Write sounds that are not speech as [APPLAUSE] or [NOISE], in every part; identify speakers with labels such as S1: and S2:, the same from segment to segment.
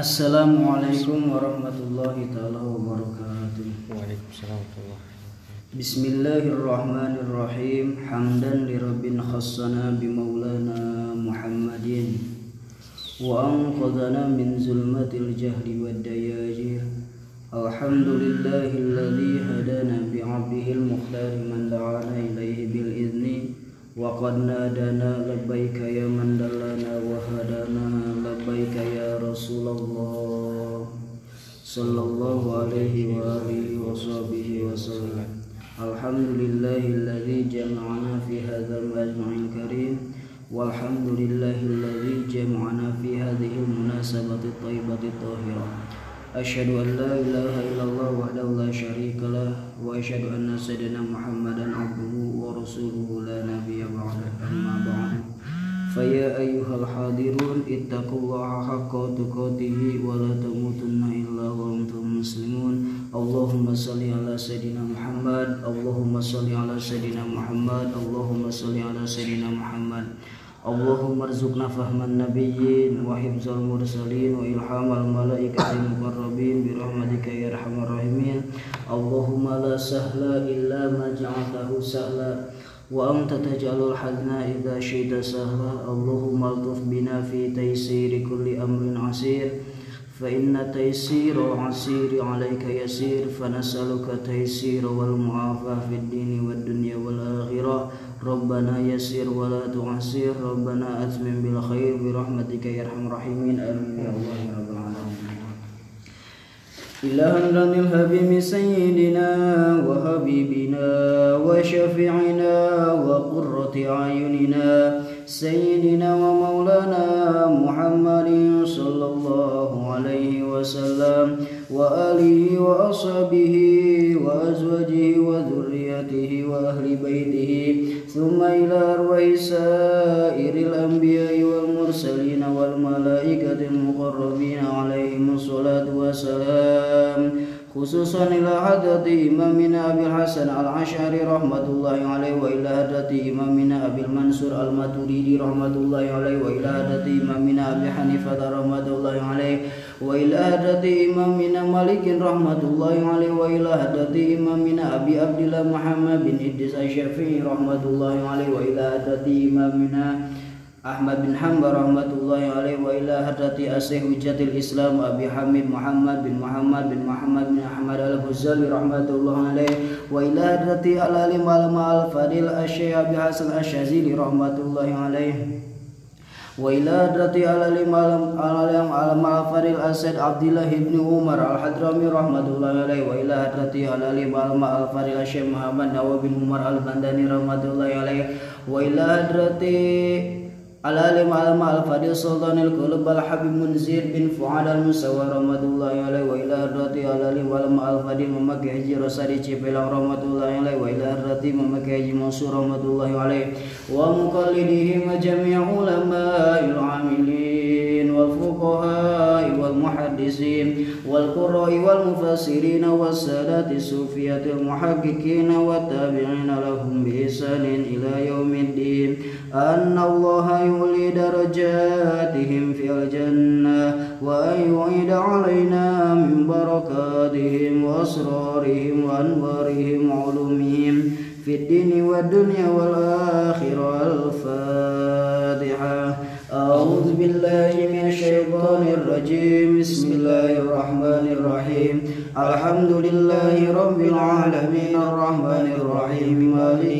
S1: Assalamualaikum warahmatullahi taala wabarakatuh.
S2: Waalaikumsalam warahmatullahi
S1: Bismillahirrahmanirrahim. Hamdan li rabbin khassana bi maulana Muhammadin wa anqadhana min zulmatil jahli wad dayajir. Alhamdulillahilladzi hadana bi 'abdihi al-mukhtar man da'ana ilaihi bil idzni wa qad nadana labbaika ya صلى الله عليه وآله وصحبه وسلم. الحمد لله الذي جمعنا في هذا المجمع الكريم والحمد لله الذي جمعنا في هذه المناسبة الطيبة الطاهرة. أشهد أن لا إله إلا الله وحده لا شريك له وأشهد أن سيدنا محمدا عبده ورسوله لا نبي بعده أما بعد. فيا أيها الحاضرون اتقوا الله حق تقاته ولا تموتن إلا وأنتم مسلمون. اللهم صل على سيدنا محمد. اللهم صل على سيدنا محمد. اللهم صل على سيدنا محمد. اللهم ارزقنا فهم النبيين وحفظ المرسلين وإلهام الملائكة المقربين برحمتك يا أرحم الراحمين. اللهم لا سهل إلا ما جعلته سهلا. وأنت تجعل الحزن إذا شئت سهلا اللهم ألطف بنا في تيسير كل أمر عسير. فإن تيسير العسير عليك يسير. فنسألك تيسير والمعافاة في الدين والدنيا والآخرة. ربنا يسير ولا تعسير ربنا أتمم بالخير برحمتك يا أرحم الراحمين. آمين. يا الله يا رب إلها الحبيب سيدنا وحبيبنا وشفيعنا وقرة أعيننا سيدنا ومولانا محمد صلى الله عليه وسلم وآله وأصحابه وأزواجه وذريته وأهل بيته ثم إلى أرواح سائر الأنبياء والمرسلين والملائكة المقربين عليهم الصلاة والسلام خصوصا إلى حضرة إمامنا أبي الحسن العشعري رحمة الله عليه وإلى حضرة إمامنا أبي المنصور الماتريدي رحمة الله عليه وإلى حضرة إمامنا أبي حنيفة رحمة الله عليه وإلى حضرة إمامنا مالك رحمة الله عليه وإلى حضرة إمامنا أبي عبد الله محمد بن إدريس الشافعي رحمة الله عليه وإلى حضرة إمامنا أحمد بن حنبل رحمة الله عليه وإلى هدرة أسيح حجة الإسلام أبي حميد محمد بن محمد بن محمد بن أحمد الغزالي رحمة الله عليه وإلى هدرة العلم علماء الفضيل الشيخ أبي حسن الشاذلي رحمة الله عليه وإلى هدرة العلم علم الفضيل السيد عبد الله بن عمر الحضرمي رحمة الله عليه وإلى هدرة العلم علم الفضيل الشيخ محمد نواب بن عمر البنداني رحمة الله عليه وإلى هدرة العالم لمعلم الفادي سلطان القلوب الحبيب منزير بن فعاد المسوى رحمة الله عليه وإلى الرضي العالم لمعلم الفادي ممك حجي رسالي جبل رحمة الله عليه وإلى الرضي ممك حجي منصور رحمة الله عليه. ومقلدهم جميع علماء العاملين والفقهاء والمحدثين والقراء والمفسرين والسادات الصوفية المحققين والتابعين لهم بإحسان إلى يوم الدين. Anna Allah يولي درجاتهم في الجنة وأن يعيد علينا من بركاتهم وأسرارهم وأنوارهم وعلومهم في الدين والدنيا والآخرة الفاتحة. أعوذ بالله من الشيطان الرجيم. بسم الله الرحمن الرحيم. الحمد لله رب العالمين. الرحمن الرحيم. مالك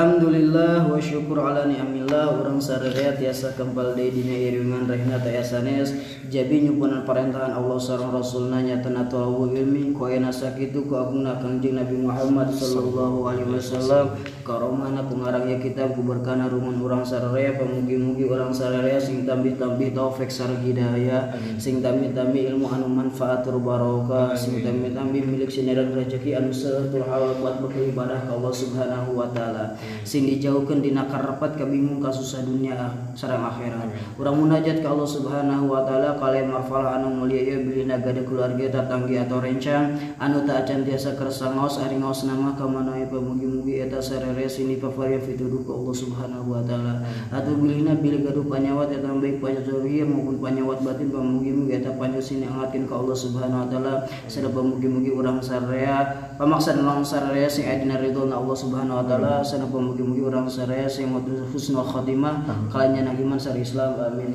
S1: Alhamdulillah wa syukur ala ni'amillah. Urang saraya tiasa kempal di dina iringan rahina tayasanes Jabi nyupunan perintahan Allah sarang rasulna nyatana tulawu ilmi. Koyana sakitu ku agungna kanjeng Nabi Muhammad sallallahu alaihi wasallam. Karomana pengarangnya kitab ku berkana rumun urang saraya Pemugi-mugi urang saraya sing tambi-tambi taufik sar hidayah. Sing tambi-tambi ilmu anu manfaatur barokah. Sing tambi-tambi milik sineran rezeki anu setul halal buat beribadah ke Allah subhanahu wa taala sing dijauhkeun dina karepat kabingung kasusah dunia sareng akhirat. Urang munajat ka Allah subhanahu wa taala kalian marfalah anu mulia ieu bilina gade keluarga tatanggi atau rencang. Anu tak acan tiasa kersa ngaos ari ngaos nama ka manoe pamugi-mugi eta sarere sini pafaria fituduh ka Allah subhanahu wa taala. Atuh bilina bilih gaduh panyawat eta baik panjauh maupun panyawat batin pamugi-mugi eta panjauh sini angatkeun ka Allah subhanahu wa taala. Sada pamugi-mugi urang sarea pamaksa urang sarea sing adina ridho Allah subhanahu wa taala. Sana pamugi-mugi urang sarea sing husnul khatimah kalanya nagiman sari Islam. Amin.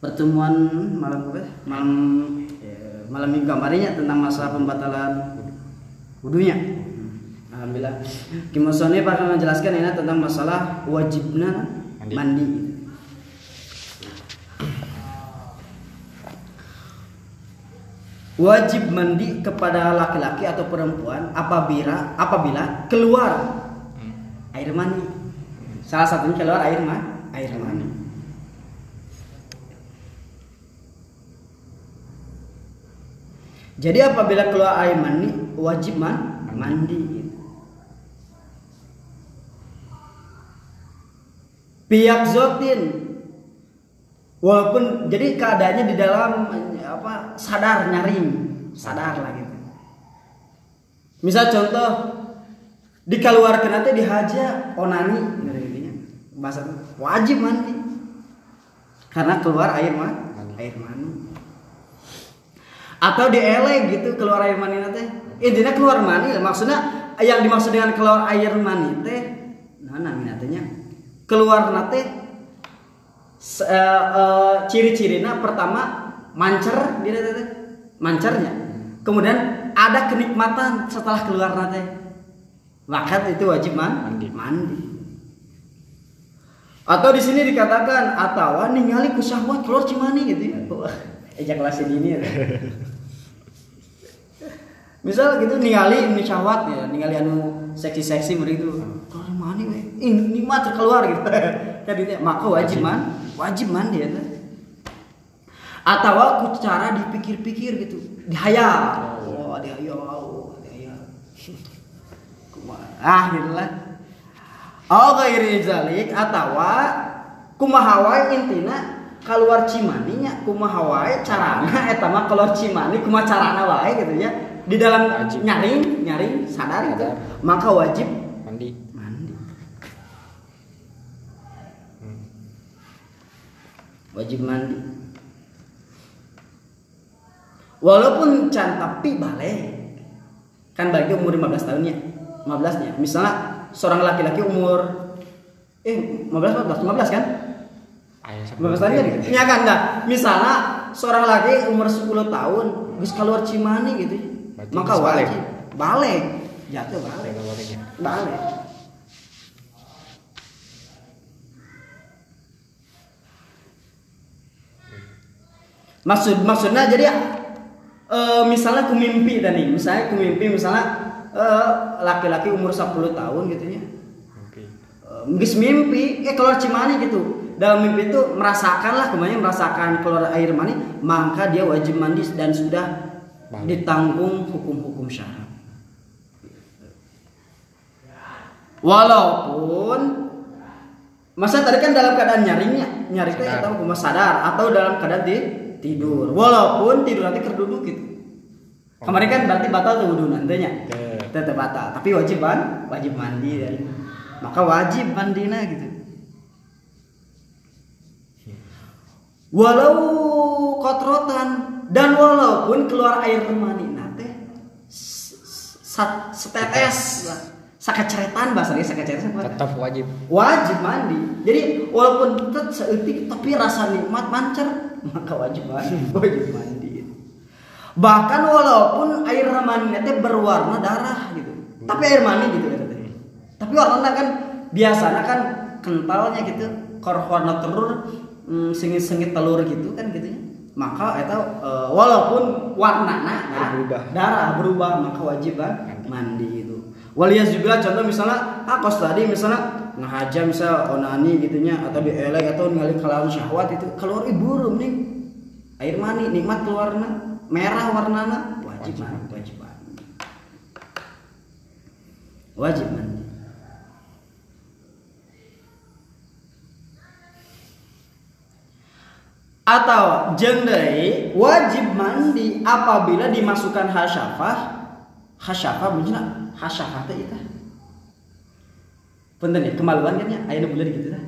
S1: Pertemuan malam apa? Malam ya, malam minggu kemarinnya tentang masalah pembatalan wudhunya. Alhamdulillah. Kimusone akan menjelaskan ini tentang masalah wajibnya mandi, mandi. Wajib mandi kepada laki-laki atau perempuan apabila apabila keluar hmm. air mani. Salah satunya keluar air mani air mani. Jadi apabila keluar air mani wajib man mandi. Pihak zotin. Walaupun jadi keadaannya di dalam apa sadar nyaring sadar lah gitu. Misal contoh dikeluarkan nanti dihaja onani bahasa wajib mandi karena keluar air mah air mani. Atau dielek gitu keluar air mani nanti. Intinya keluar mani maksudnya yang dimaksud dengan keluar air mani teh nah nantinya keluar nanti uh, uh, ciri-cirinya pertama mancer dia teh mancernya. Kemudian ada kenikmatan setelah keluar nanti. Maka itu wajib man mandi. mandi. Atau di sini dikatakan atau ningali ku syahwat keluar cimani gitu ya. [LAUGHS] Ejakulasi dini ya. misal gitu ningali ini syahwat ya ningali anu seksi-seksi begitu keluar mani we. Ini nikmat terkeluar gitu. [LAUGHS] Kan maka wajib man? Wajib. Mandi ya atau aku cara dipikir-pikir gitu. Dihayal. Oh dihayal. Oh dihayal. Ah gitu lah oh gairi zalik atau kumahawai intina keluar cimaninya kumahawai carana etama keluar cimani kuma carana wae gitu ya. Di dalam wajib. nyaring nyaring sadar gitu. Maka wajib
S2: mandi.
S1: Mandi. Hmm. wajib mandi walaupun can tapi balik kan balik umur 15 tahunnya 15 nya. Misalnya seorang laki-laki umur eh 15 15 15 kan? 15 tahun kan? ya kan nah misalnya seorang laki umur 10 tahun bisa keluar cimani gitu. Berarti maka wajib. Balik jatuh balik balik maksud maksudnya jadi uh, misalnya ku mimpi tadi misalnya ku mimpi misalnya uh, laki-laki umur 10 tahun gitu ya. Mimpi. Uh, mimpi eh keluar cimani gitu. Dalam mimpi itu merasakan lah kemarin merasakan keluar air mani maka dia wajib mandi dan sudah Bang. ditanggung hukum-hukum syara walaupun masa tadi kan dalam keadaan nyarinya nyari itu tahu sadar atau dalam keadaan di tidur. Walaupun tidur nanti kerduduk gitu. Oh. kemarin kan berarti batal tuh wudhu nantinya. Tetap batal. Tapi wajib kan? Wajib mandi dan maka wajib mandinya gitu. Walau kotrotan dan walaupun keluar air mani nate setetes lah. Sakeceretan bahasanya sakeceretan
S2: tetap wajib.
S1: Wajib mandi. Jadi walaupun tetap seetik tapi rasa nikmat mancer maka wajib mandi [LAUGHS] wajib mandi. Bahkan walaupun air mani itu berwarna darah gitu. Tapi air mani gitu ya tapi warnanya kan? Biasanya kan kentalnya gitu kor warna telur mm, sengit sengit telur gitu kan gitu ya. Maka itu uh, walaupun warnanya nah, berubah. darah berubah maka wajib kan mandi itu walias juga contoh misalnya akos tadi misalnya ngahaja misal onani gitunya atau dielek atau ngali kalawan syahwat itu keluar ibu nih. Air mani nikmat keluarna merah warnana wajib mandi wajib mandi. Wajib mandi. Atau jendai wajib mandi apabila dimasukkan hasyafah. Hasyafah bener hasyafah itu punten ya kemaluan kan ya aya nu bulan gitu tah.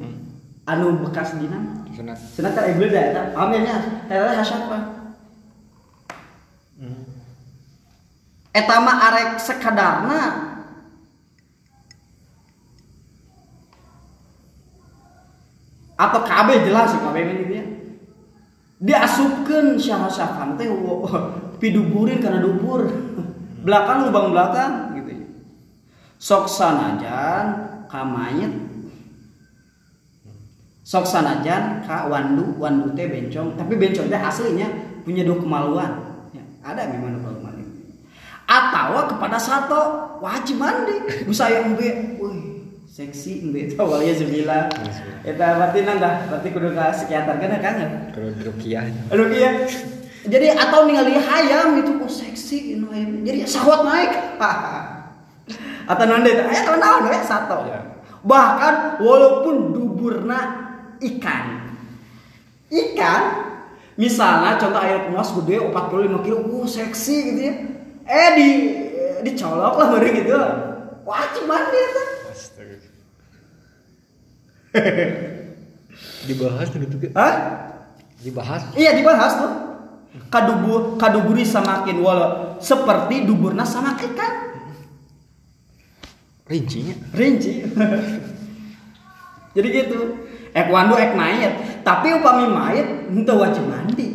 S1: Anu bekas dina.
S2: Sunat
S1: sunat kan ibu dah eta. Paham ya nya? Eta hasyafah eta mah arek sekadarna. Atau kabeh jelas sih kabeh mah gitu ya. Diasupkan syahasafan teh [LAUGHS] piduburin karena dubur. Belakang lubang belakang gitu ya. sok sanajan ka mayit sok sanajan ka wandu wandu teh bencong. Tapi bencong teh aslinya punya dua kemaluan. Ya, ada memang dua kemaluan atau kepada satu wajib mandi. Bisa yang be wih seksi be [LAUGHS] tawalnya sebilah eta berarti nanda berarti kudu ka psikiater kan kangen
S2: kalau rukiah.
S1: Aduh iya. Jadi atau ningali hayam itu oh seksi ini hayam. Jadi syahwat naik. [LAUGHS] atau nanti itu aya tahun naon we satu.
S2: Iya.
S1: Bahkan walaupun duburna ikan. Ikan misalnya contoh air emas gede 45 kilo, oh seksi gitu ya. Eh di dicolok lah baru gitu. Mandi itu.
S2: astaga [LAUGHS] dibahas gitu
S1: Hah?
S2: dibahas
S1: Iya dibahas tuh. Kadubur kaduburi samakin walau seperti duburna sama ikan.
S2: Rincinya
S1: Rinci. Jadi gitu. Ek wandu ek mayat. Tapi upami mayat ente wajib mandi.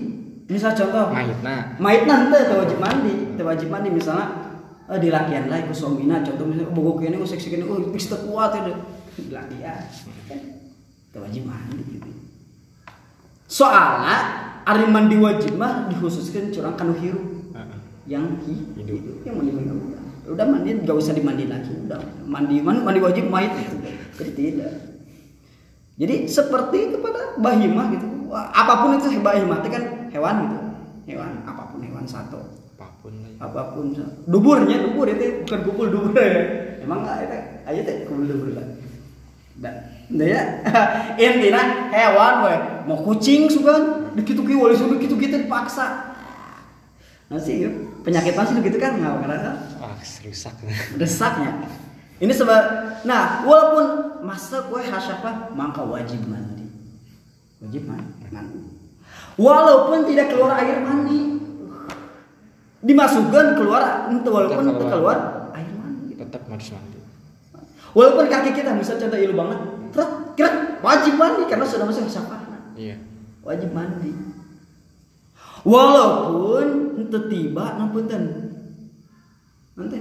S1: Misal contoh
S2: mayit nah
S1: mayat nanti teu wajib mandi, teu wajib mandi misalnya eh, di lakian lah ku suamina contoh misalnya oh, bogo kene oh seksi kene oh teu kuat ya di lakian. Kan teu wajib mandi gitu. Soalnya ari mandi wajib mah dikhususkan curang kanu hirup yang hi-
S2: Hidup.
S1: hidup yang mandi mandi udah mandi gak usah dimandi lagi udah. Mandi mandi, mandi wajib mayat itu jadi tidak. Jadi seperti kepada bahimah gitu. Apa pun itu bahimah itu kan hewan gitu. Hewan apa pun hewan satu.
S2: Apa pun ya.
S1: apa pun duburnya dubur itu bukan kumpul dubur. Ya [LAUGHS] emang nggak itu aja teh kumpul dubur lah. Dan ya. [LAUGHS] Intinya hewan we mau kucing begitu kieu wali sudah gitu gitu dipaksa nasi yuk. Penyakit masih gitu kan? Nggak karena
S2: ah rusak.
S1: Desaknya ini sebab nah walaupun masa kue hasyafah maka wajib mandi. Wajib mandi mandi. Walaupun tidak keluar air mandi. Dimasukkan keluar itu walaupun
S2: Tetap
S1: itu
S2: keluar.
S1: keluar air mandi.
S2: Tetap harus mandi.
S1: Walaupun kaki kita bisa contoh ilu banget kret wajib mandi karena sudah masuk hasyafah
S2: iya.
S1: Wajib mandi walaupun itu tiba nampunten nanti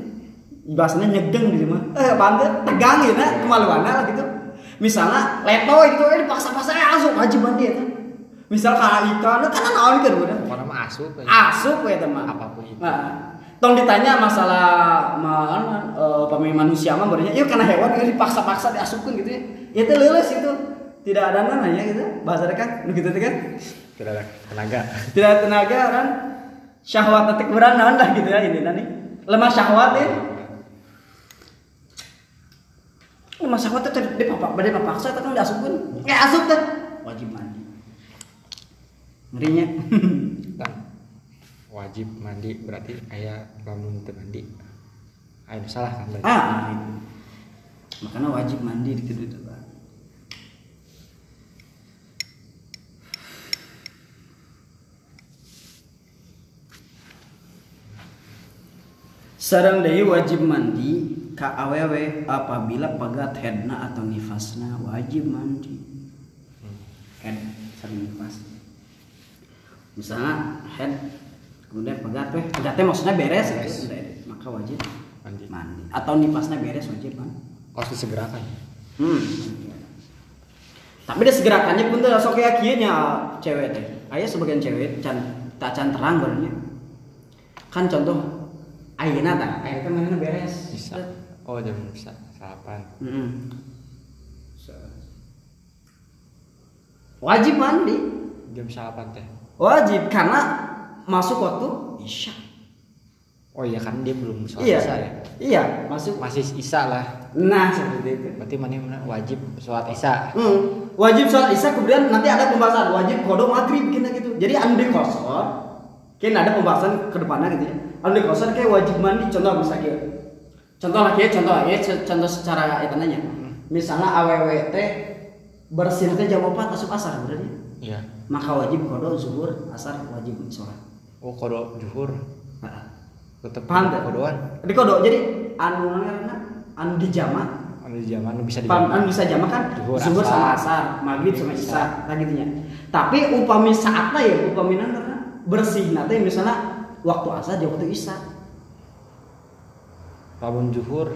S1: bahasanya nyegeng di rumah. Eh banget tegang gitu nah kemaluan lah gitu. Misalnya leto gitu eh dipaksa-paksa eh asup wajib mandi ya misal kalau ikan nah, kan naon kan udah
S2: pokoknya mah asup ya.
S1: asup ya teman
S2: Apa pun itu.
S1: nah, tong ditanya masalah mana uh, pemain manusia mah berarti ya karena hewan itu dipaksa-paksa diasupkan gitu ya. Ya itu leles itu. Tidak ada namanya gitu bahasa kan gitu kan
S2: tidak ada tenaga.
S1: Tidak ada tenaga kan? Syahwat tetik beran naon lah gitu ya ini nanti lemah syahwat ya? Lemah syahwat itu dia papak badai papaksa itu kan diasupkan ya asup teh. Wajib mandi. Ngerinya.
S2: Wajib mandi berarti ayah lamun mandi. Ayah salah kan berarti?
S1: Ah. Makanya wajib mandi di kedua itu Pak. Sarang deui wajib mandi ka awewe apabila pegat headna atau nifasna wajib mandi. Head sareng nifas. Misalnya head kemudian pegat weh, pegatnya maksudnya beres,
S2: Beres.
S1: gitu. maka wajib
S2: mandi
S1: mandi atau nipasnya beres wajib mandi.
S2: harus disegerakan
S1: Hmm. Tapi dia segerakannya pun tuh sok kayak kieu nya cewek teh. Aya sebagian cewek can tak can terang barunya. Kan contoh ayeuna tah, teh mana beres.
S2: bisa oh jam sa- salapan
S1: Heeh. Wajib mandi.
S2: jam salapan teh
S1: Wajib karena masuk waktu isya.
S2: Oh iya kan dia belum sholat
S1: iya
S2: isya ya.
S1: iya masuk
S2: Masih isya lah.
S1: nah seperti itu
S2: Berarti mana wajib sholat isya.
S1: Hmm, wajib sholat isya kemudian nanti ada pembahasan wajib kodok maghrib gitu gitu. Jadi anu di kan ada pembahasan ke depannya gitu ya. Anu di kosor kayak wajib mandi contoh misalnya kayak. Contoh lagi ya, contoh lagi ya, contoh secara itu nanya. Misalnya aww teh bersih teh jam 4 asup asar berarti.
S2: Iya.
S1: Maka wajib kodok zuhur asar wajib sholat.
S2: Oh kodok juhur.
S1: Nah,
S2: Tetep
S1: Paham
S2: kodoan.
S1: Di kodok jadi anu anu di jamak
S2: Anu di zaman bisa di
S1: kan bisa jamak kan
S2: Zuhur,
S1: zuhur sama
S2: asar.
S1: maghrib sama isya, nah gitu ya. Tapi upami saatnya ya upami karena bersih nanti misalnya waktu asar dia waktu isya.
S2: Lamun juhur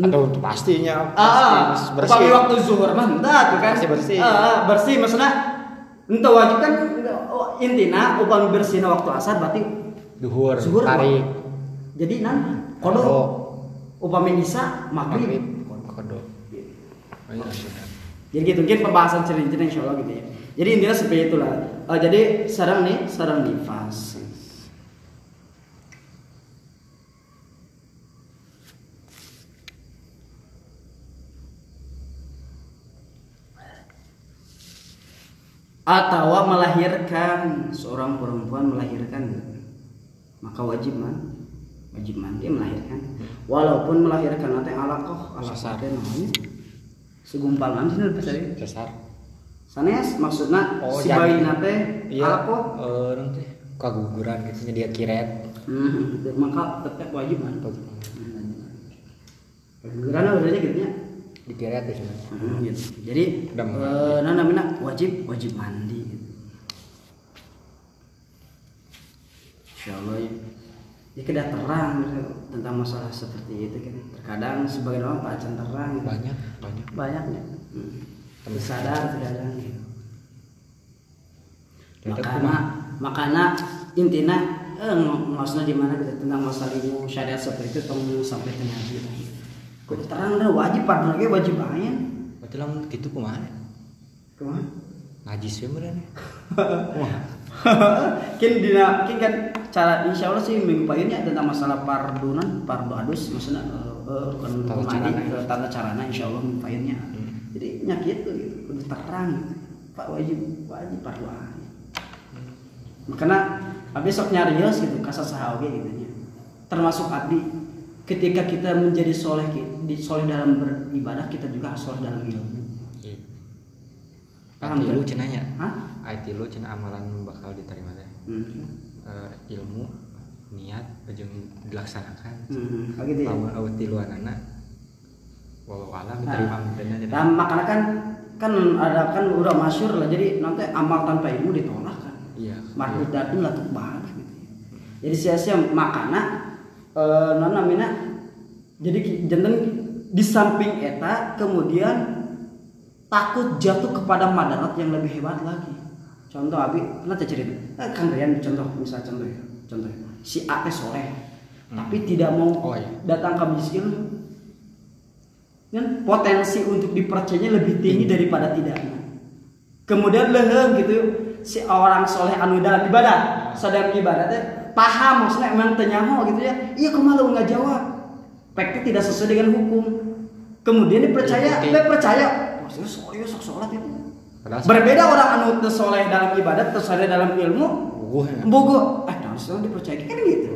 S1: Hmm.
S2: atau pastinya
S1: Ah,
S2: pasti
S1: ah, upami waktu zuhur mah entah tuh kan.
S2: Pasti bersih.
S1: Ah, ah, bersih maksudnya entah wajib kan oh, intina upami bersihnya waktu asar berarti
S2: Duhur,
S1: zuhur
S2: tarik,
S1: jadi nan Kodok. upami isya maghrib.
S2: kodok. Oh iya.
S1: Jadi gitu mungkin pembahasan cerita insya Allah gitu ya. Jadi intinya seperti itulah. Eh, jadi sarang nih, sarang nifas. Atau melahirkan seorang perempuan melahirkan maka wajib man wajib mandi melahirkan walaupun melahirkan nanti alakoh alakoh namanya segumpal nanti.
S2: Sesar.
S1: Sanes maksudnya
S2: Oh,
S1: si bayi nate
S2: Iya.
S1: alakoh
S2: Eh, nanti kaguguran gitu dia kiret.
S1: hmm, [LAUGHS] maka tetap wajib man Karena udah gitu ya.
S2: Dikiret di sana.
S1: Hmm, gitu. Jadi
S2: mandi.
S1: eh, nah namanya wajib wajib mandi gitu. Insya Allah ya. Ya kita terang gitu, tentang masalah seperti itu kan. Terkadang sebagian orang tak terang gitu.
S2: Banyak, banyak.
S1: Banyaknya. Hmm.
S2: Temen
S1: Sadar terkadang.
S2: Tetap
S1: Makanya makanya intinya eh, maksudnya di mana gitu tentang masalah ilmu syariat seperti itu tong sampai lah. Kudu terang dah wajib pada lagi wajib aja.
S2: Berarti lamun gitu kumaha?
S1: Kumaha?
S2: Ngaji sih beneran. [LAUGHS]
S1: kin dina kin kan cara insya Allah sih minggu paginya tentang masalah pardunan pardu adus maksudnya
S2: Tata
S1: hukum mandi
S2: carana.
S1: insya Allah minggu paginya
S2: Hmm.
S1: Jadi nyakit tuh gitu kudu terang gitu. pak wajib wajib pardu aja makanya abdi sok nyarios gitu kasar sahawe gitu nya termasuk abdi ketika kita menjadi soleh di soleh dalam beribadah kita juga harus soleh dalam ilmu
S2: Iya.
S1: Paham
S2: lu cenanya.
S1: Hah?
S2: Ati lu cenah amalan bakal diterima teh.
S1: Hmm.
S2: Eh, ilmu, niat, jeung dilaksanakan.
S1: Hmm. Oh gitu ya?
S2: Awet tiluanana walau alam
S1: Nah.
S2: diterima mudahnya jadi.
S1: Nah, makanya kan kan ada kan udah masyur lah jadi nanti amal tanpa ilmu ditolak kan.
S2: Iya.
S1: Marhud datun lah baik gitu. Jadi sia-sia makana eh non namina jadi jantan di samping eta kemudian takut jatuh kepada madarat yang lebih hebat lagi. Contoh abi, pernah cerita. Eh, Kang Rian contoh misalnya contoh ya. Contoh ya. Si A teh soleh, tapi tidak mau
S2: Oh, iya.
S1: datang ke majelis ilmu dan potensi untuk dipercayanya lebih tinggi daripada tidaknya. Kemudian leheng gitu si orang soleh anu dalam ibadah, sedang ibadah teh paham maksudnya emang tenyaho gitu ya. Iya kumaha lu nggak jawab. Pekti tidak sesuai dengan hukum. Kemudian dipercaya,
S2: Diikuti.
S1: dia percaya, maksudnya soleh sok sholat itu. Berbeda orang anu teu soleh dalam ibadah, teu soleh dalam ilmu,
S2: Buguh ya.
S1: bogo ah harusnya dipercaya kan gitu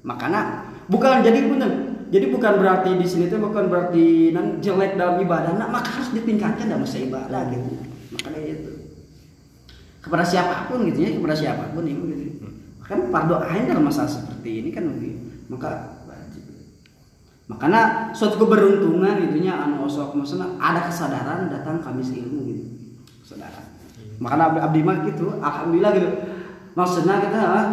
S1: makanya bukan jadi punten jadi bukan berarti di sini tuh bukan berarti nan jelek dalam ibadah. Nah, maka harus ditingkatkan dalam masa ibadah gitu. Makanya itu kepada siapa pun gitu ya kepada siapa pun itu gitu. Kan pardo ain dalam masalah seperti ini kan gitu. maka makanya suatu keberuntungan gitunya anu osok maksudnya ada kesadaran datang kamis ilmu gitu. Kesadaran. Makanya abdi, abdi mah gitu alhamdulillah gitu. Maksudnya kita ah,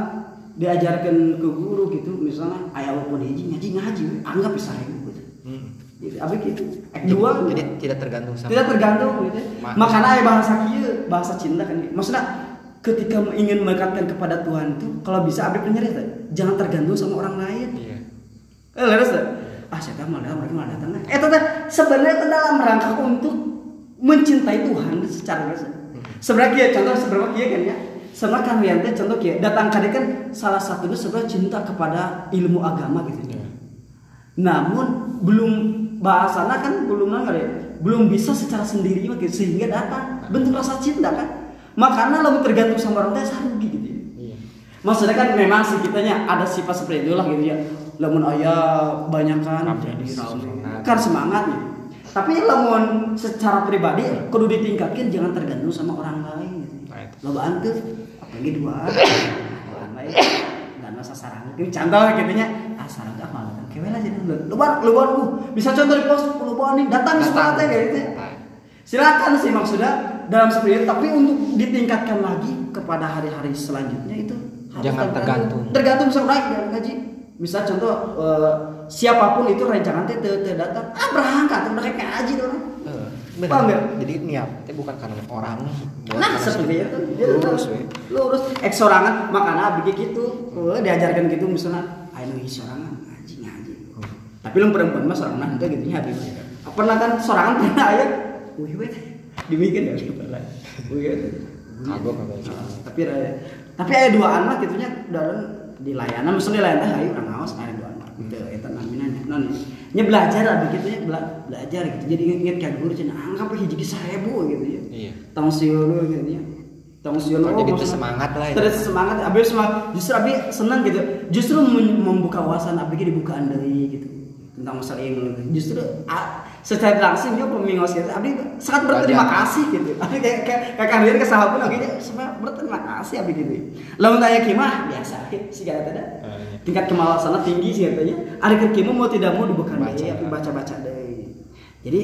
S1: diajarkan ke guru gitu misalnya ayah walaupun hiji ngaji ngaji anggap bisa ribu gitu
S2: Hmm.
S1: Gitu, abdi gitu dua
S2: Jadi tidak tergantung sama
S1: tidak tergantung gitu
S2: Ma-
S1: makanya ayah bahasa kieu bahasa cinta kan gitu. maksudnya ketika ingin mendekatkan kepada Tuhan itu kalau bisa abdi penyerita jangan tergantung sama orang lain
S2: Iya.
S1: Eh, leres. Ah, saya tahu malah mereka malah datang. Eh, itu teh sebenarnya itu dalam rangka untuk mencintai Tuhan secara biasa. Sebenarnya kieu, contoh sebenarnya kieu kan ya. Sama kan teh contoh ya datang kade kan salah satunya sebenarnya cinta kepada ilmu agama gitu.
S2: Ya.
S1: namun belum bahasana kan belum nanggar ya belum bisa secara sendiri gitu, sehingga datang. Bentuk rasa cinta kan. Makanya lo tergantung sama orang teh rugi gitu ya.
S2: Iya.
S1: maksudnya kan memang sih kitanya ada sifat seperti itu lah gitu ya. Lamun ayah banyak kan kan semangat ya. Tapi lamun secara pribadi kudu ditingkatkan jangan tergantung sama orang lain lobaan tuh apalagi dua. Orang lain dan masa sarang. Ini contoh gitu nya ah sarang ah malah kan kewe lah jadi lobaan lobaan uh. Bisa contoh di pos lobaan nih. Datang semua teh kayak gitu. Silakan sih maksudnya dalam seperti itu. Tapi untuk ditingkatkan lagi kepada hari-hari selanjutnya itu
S2: Jangan tergantung.
S1: tergantung. Sama orang yang gaji. Misal contoh eh, siapa pun itu rancangan teh teu- datang ah berangkat udah kayak ngaji orang
S2: Eh,
S1: Paham nggak?
S2: Jadi niat itu bukan karena orang.
S1: nah seperti itu.
S2: Lurus, we.
S1: lurus. Ek sorangan makanya abdi gitu. Oh, diajarkan gitu misalnya ayo nuhi sorangan ngaji ngaji.
S2: Hmm.
S1: tapi lu perempuan mah sorangan itu gitu habis pernah kan sorangan pernah aya wih wih dibikin ya kepala wih
S2: Kagok, kagok.
S1: Ah, tapi raya tapi ada dua anak gitunya dalam di layanan misalnya layanan ayo orang ngawas ada dua anak itu namanya non nya belajar lah begitu ya bela, belajar gitu. Jadi inget kan guru cina anggap hiji seribu gitu ya.
S2: Iya.
S1: tahun siul gitu ya. Tahun siul
S2: Oh, jadi
S1: maksudnya-
S2: tersemangat lah ya.
S1: terus semangat abi semua justru abi senang gitu. Justru mem- membuka wawasan abi di bukaan dari gitu. Tentang masalah ilmu justru a- secara langsung dia pemingos gitu. Abi sangat berterima kasih gitu. Abi kayak kayak kayak kalian ke sahabat abi semua berterima kasih abi gitu. Lamun tanya kimah biasa sih kata tadi
S2: iya.
S1: Tingkat kemalasannya tinggi sih katanya. Ada kerkimu mau tidak mau dibuka
S2: Baca.
S1: deh tapi baca baca deh. Jadi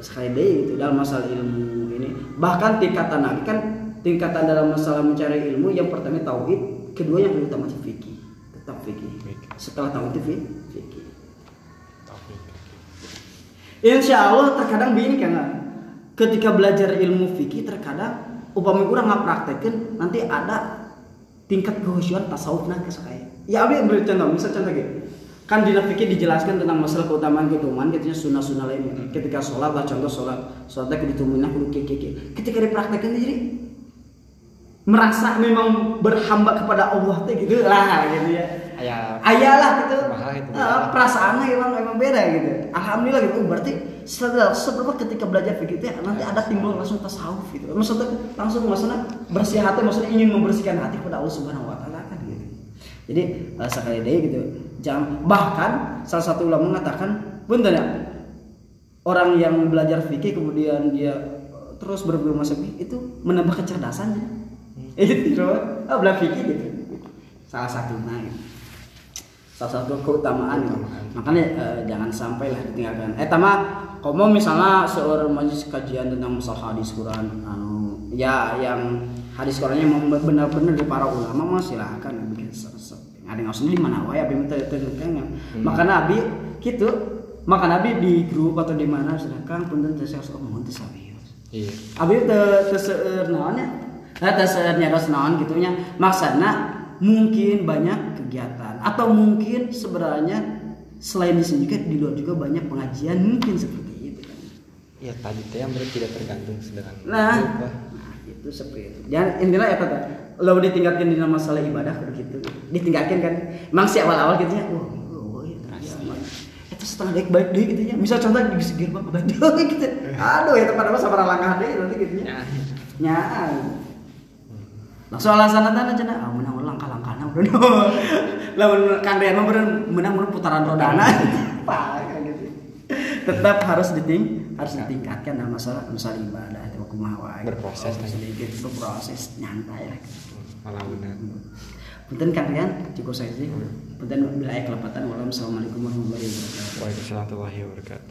S1: sekali deh itu dalam masalah ilmu ini. Bahkan tingkatan lagi kan tingkatan dalam masalah mencari ilmu yang pertama tauhid kedua yang lebih utama fikih. Tetap fikih. Setelah tauhid itu fi- fikih. Insya Allah terkadang begini kan ketika belajar ilmu fikih terkadang upami kurang nggak praktekin nanti ada tingkat kehusuan tasawuf nah sekaya. Ya abi beri contoh, misal contoh gitu. Kan di fikih dijelaskan tentang masalah keutamaan keutamaan gitu sunnah sunnah lain. Ketika sholat lah contoh sholat sholatnya kudu tuminah kudu keke. Ketika dipraktekin jadi merasa memang berhamba kepada Allah teh gitu lah gitu ya.
S2: Ayah.
S1: Ayalah gitu.
S2: Beda.
S1: perasaannya emang emang beda gitu. Alhamdulillah gitu. Oh, berarti setelah seberapa ketika belajar fikih itu nanti ada timbul langsung tasawuf gitu. Maksudnya langsung maksudnya bersih hati maksudnya ingin membersihkan hati kepada Allah Subhanahu wa taala kan gitu. Jadi eh, sekali deh gitu. Jangan bahkan salah satu ulama mengatakan, "Punten ya, orang yang belajar fikih kemudian dia terus berburu masuk fikih itu menambah kecerdasannya." [LAUGHS] Itu oh, belajar fikih gitu. Salah satunya gitu salah satu keutamaan gitu.
S2: Keutamaan.
S1: makanya eh, jangan sampai lah ditinggalkan eh tama komo misalnya seorang majelis kajian tentang masalah hadis Quran anu ya yang hadis Qurannya memang benar-benar dari para ulama mah silakan bikin ada yang harus di mana wae abi minta kan maka nabi gitu maka nabi di grup atau di mana sedangkan punten teh saya omong teh serius
S2: Iya.
S1: Abi teu teu seueur naonnya. Nah, teu seueur nyaros naon gitunya. Maksudna mungkin banyak kegiatan atau mungkin sebenarnya selain di sini juga di luar juga banyak pengajian mungkin seperti itu kan.
S2: Ya tadi teh yang berarti tidak tergantung dengan
S1: Nah,
S2: apa.
S1: nah, itu seperti itu. Jangan intinya ya tata. Lo ditingkatkan di masalah ibadah begitu. Ditingkatkan kan. Emang si awal-awal gitu ya. Wah, wah, wah, itu dia. Itu setengah baik baik deh gitu ya. Misal contoh di segir bang baik deh [LAUGHS] gitu. Aduh, itu pada masa para langkah deh nanti gitu ya.
S2: Ya.
S1: Nya. Langsung alasan tanda aja ah menang Lamun Kang Rian mah bener menang menang putaran rodana. [LAUGHS] Pak kayak gitu. Tetap harus diting harus ditingkatkan dalam masalah masalah ibadah itu kumaha.
S2: Berproses
S1: Oh, sedikit berproses nyantai lah.
S2: Malah benar.
S1: Punten Kang Rian cukup saya sih. Punten bila aya kelepatan. Wassalamualaikum warahmatullahi wabarakatuh.
S2: Waalaikumsalam warahmatullahi wabarakatuh.